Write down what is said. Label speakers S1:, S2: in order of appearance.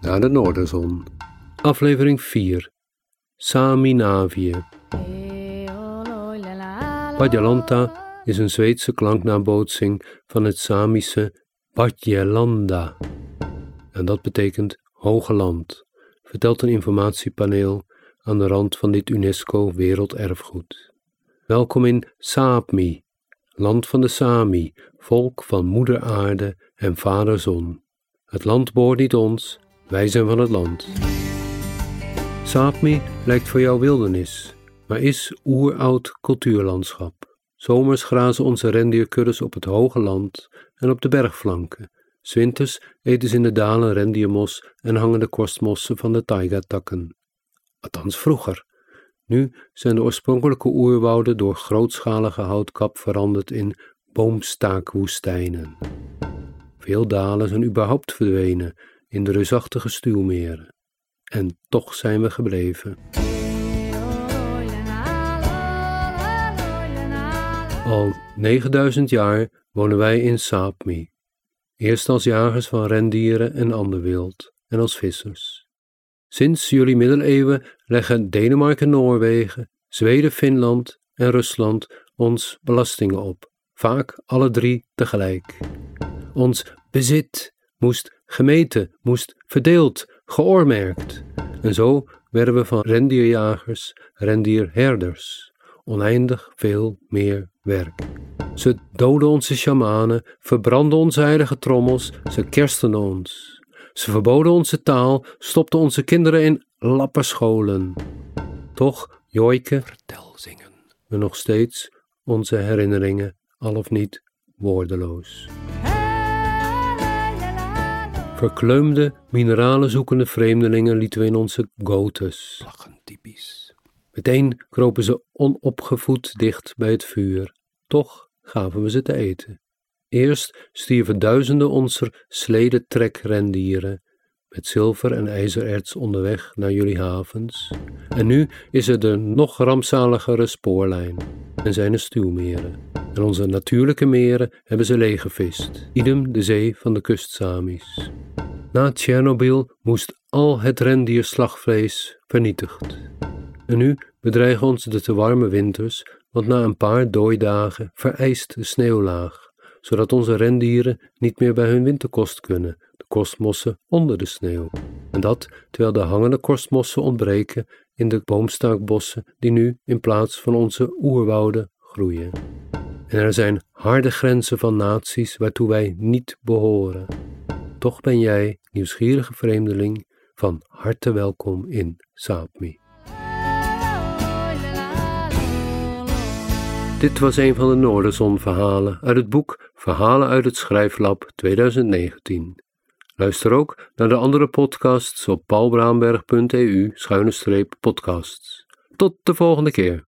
S1: naar de Noorderzon. Aflevering 4 Saminavië. Padjalanta is een Zweedse klanknabootsing van het Samische Padjelanda. En dat betekent hoge land, vertelt een informatiepaneel aan de rand van dit UNESCO Werelderfgoed. Welkom in Saapmi, land van de Sami, volk van moeder aarde en vader zon. Het land behoort niet ons, wij zijn van het land. Saapmi lijkt voor jou wildernis, maar is oeroud cultuurlandschap. Zomers grazen onze rendierkuddes op het hoge land en op de bergflanken. Zwinters eten ze in de dalen rendiermos en hangen de korstmossen van de taiga-takken. Althans vroeger. Nu zijn de oorspronkelijke oerwouden door grootschalige houtkap veranderd in boomstaakwoestijnen. Veel dalen zijn überhaupt verdwenen in de reusachtige stuwmeren. En toch zijn we gebleven. Al 9000 jaar wonen wij in Sapmi, eerst als jagers van rendieren en ander wild en als vissers. Sinds jullie middeleeuwen leggen Denemarken, Noorwegen, Zweden, Finland en Rusland ons belastingen op, vaak alle drie tegelijk. Ons bezit moest gemeten, moest verdeeld, geoormerkt. En zo werden we van rendierjagers rendierherders, oneindig veel meer werk. Ze doden onze shamanen, verbrandden onze heilige trommels, ze kersten ons. Ze verboden onze taal, stopten onze kinderen in lappenscholen. Toch, Jooike, vertel zingen we nog steeds onze herinneringen, al of niet woordeloos. Verkleumde, mineralen zoekende vreemdelingen lieten we in onze gotes. Lachen typisch. Meteen kropen ze onopgevoed dicht bij het vuur. Toch gaven we ze te eten. Eerst stierven duizenden onzer sledentrekrendieren met zilver en ijzererts onderweg naar jullie havens. En nu is er de nog rampzaligere spoorlijn en zijn er stuwmeren. En onze natuurlijke meren hebben ze leeggevist, idem de zee van de kustsamis. Na Tsjernobyl moest al het rendierslagvlees vernietigd. En nu bedreigen ons de te warme winters, want na een paar dooidagen vereist de sneeuwlaag zodat onze rendieren niet meer bij hun winterkost kunnen, de kostmossen onder de sneeuw. En dat terwijl de hangende kostmossen ontbreken in de boomstaakbossen die nu in plaats van onze oerwouden groeien. En er zijn harde grenzen van naties waartoe wij niet behoren. Toch ben jij, nieuwsgierige vreemdeling, van harte welkom in Saapmi. Dit was een van de Noorderzon-verhalen uit het boek Verhalen uit het Schrijflab 2019. Luister ook naar de andere podcasts op paulbraamberg.eu-podcasts. Tot de volgende keer.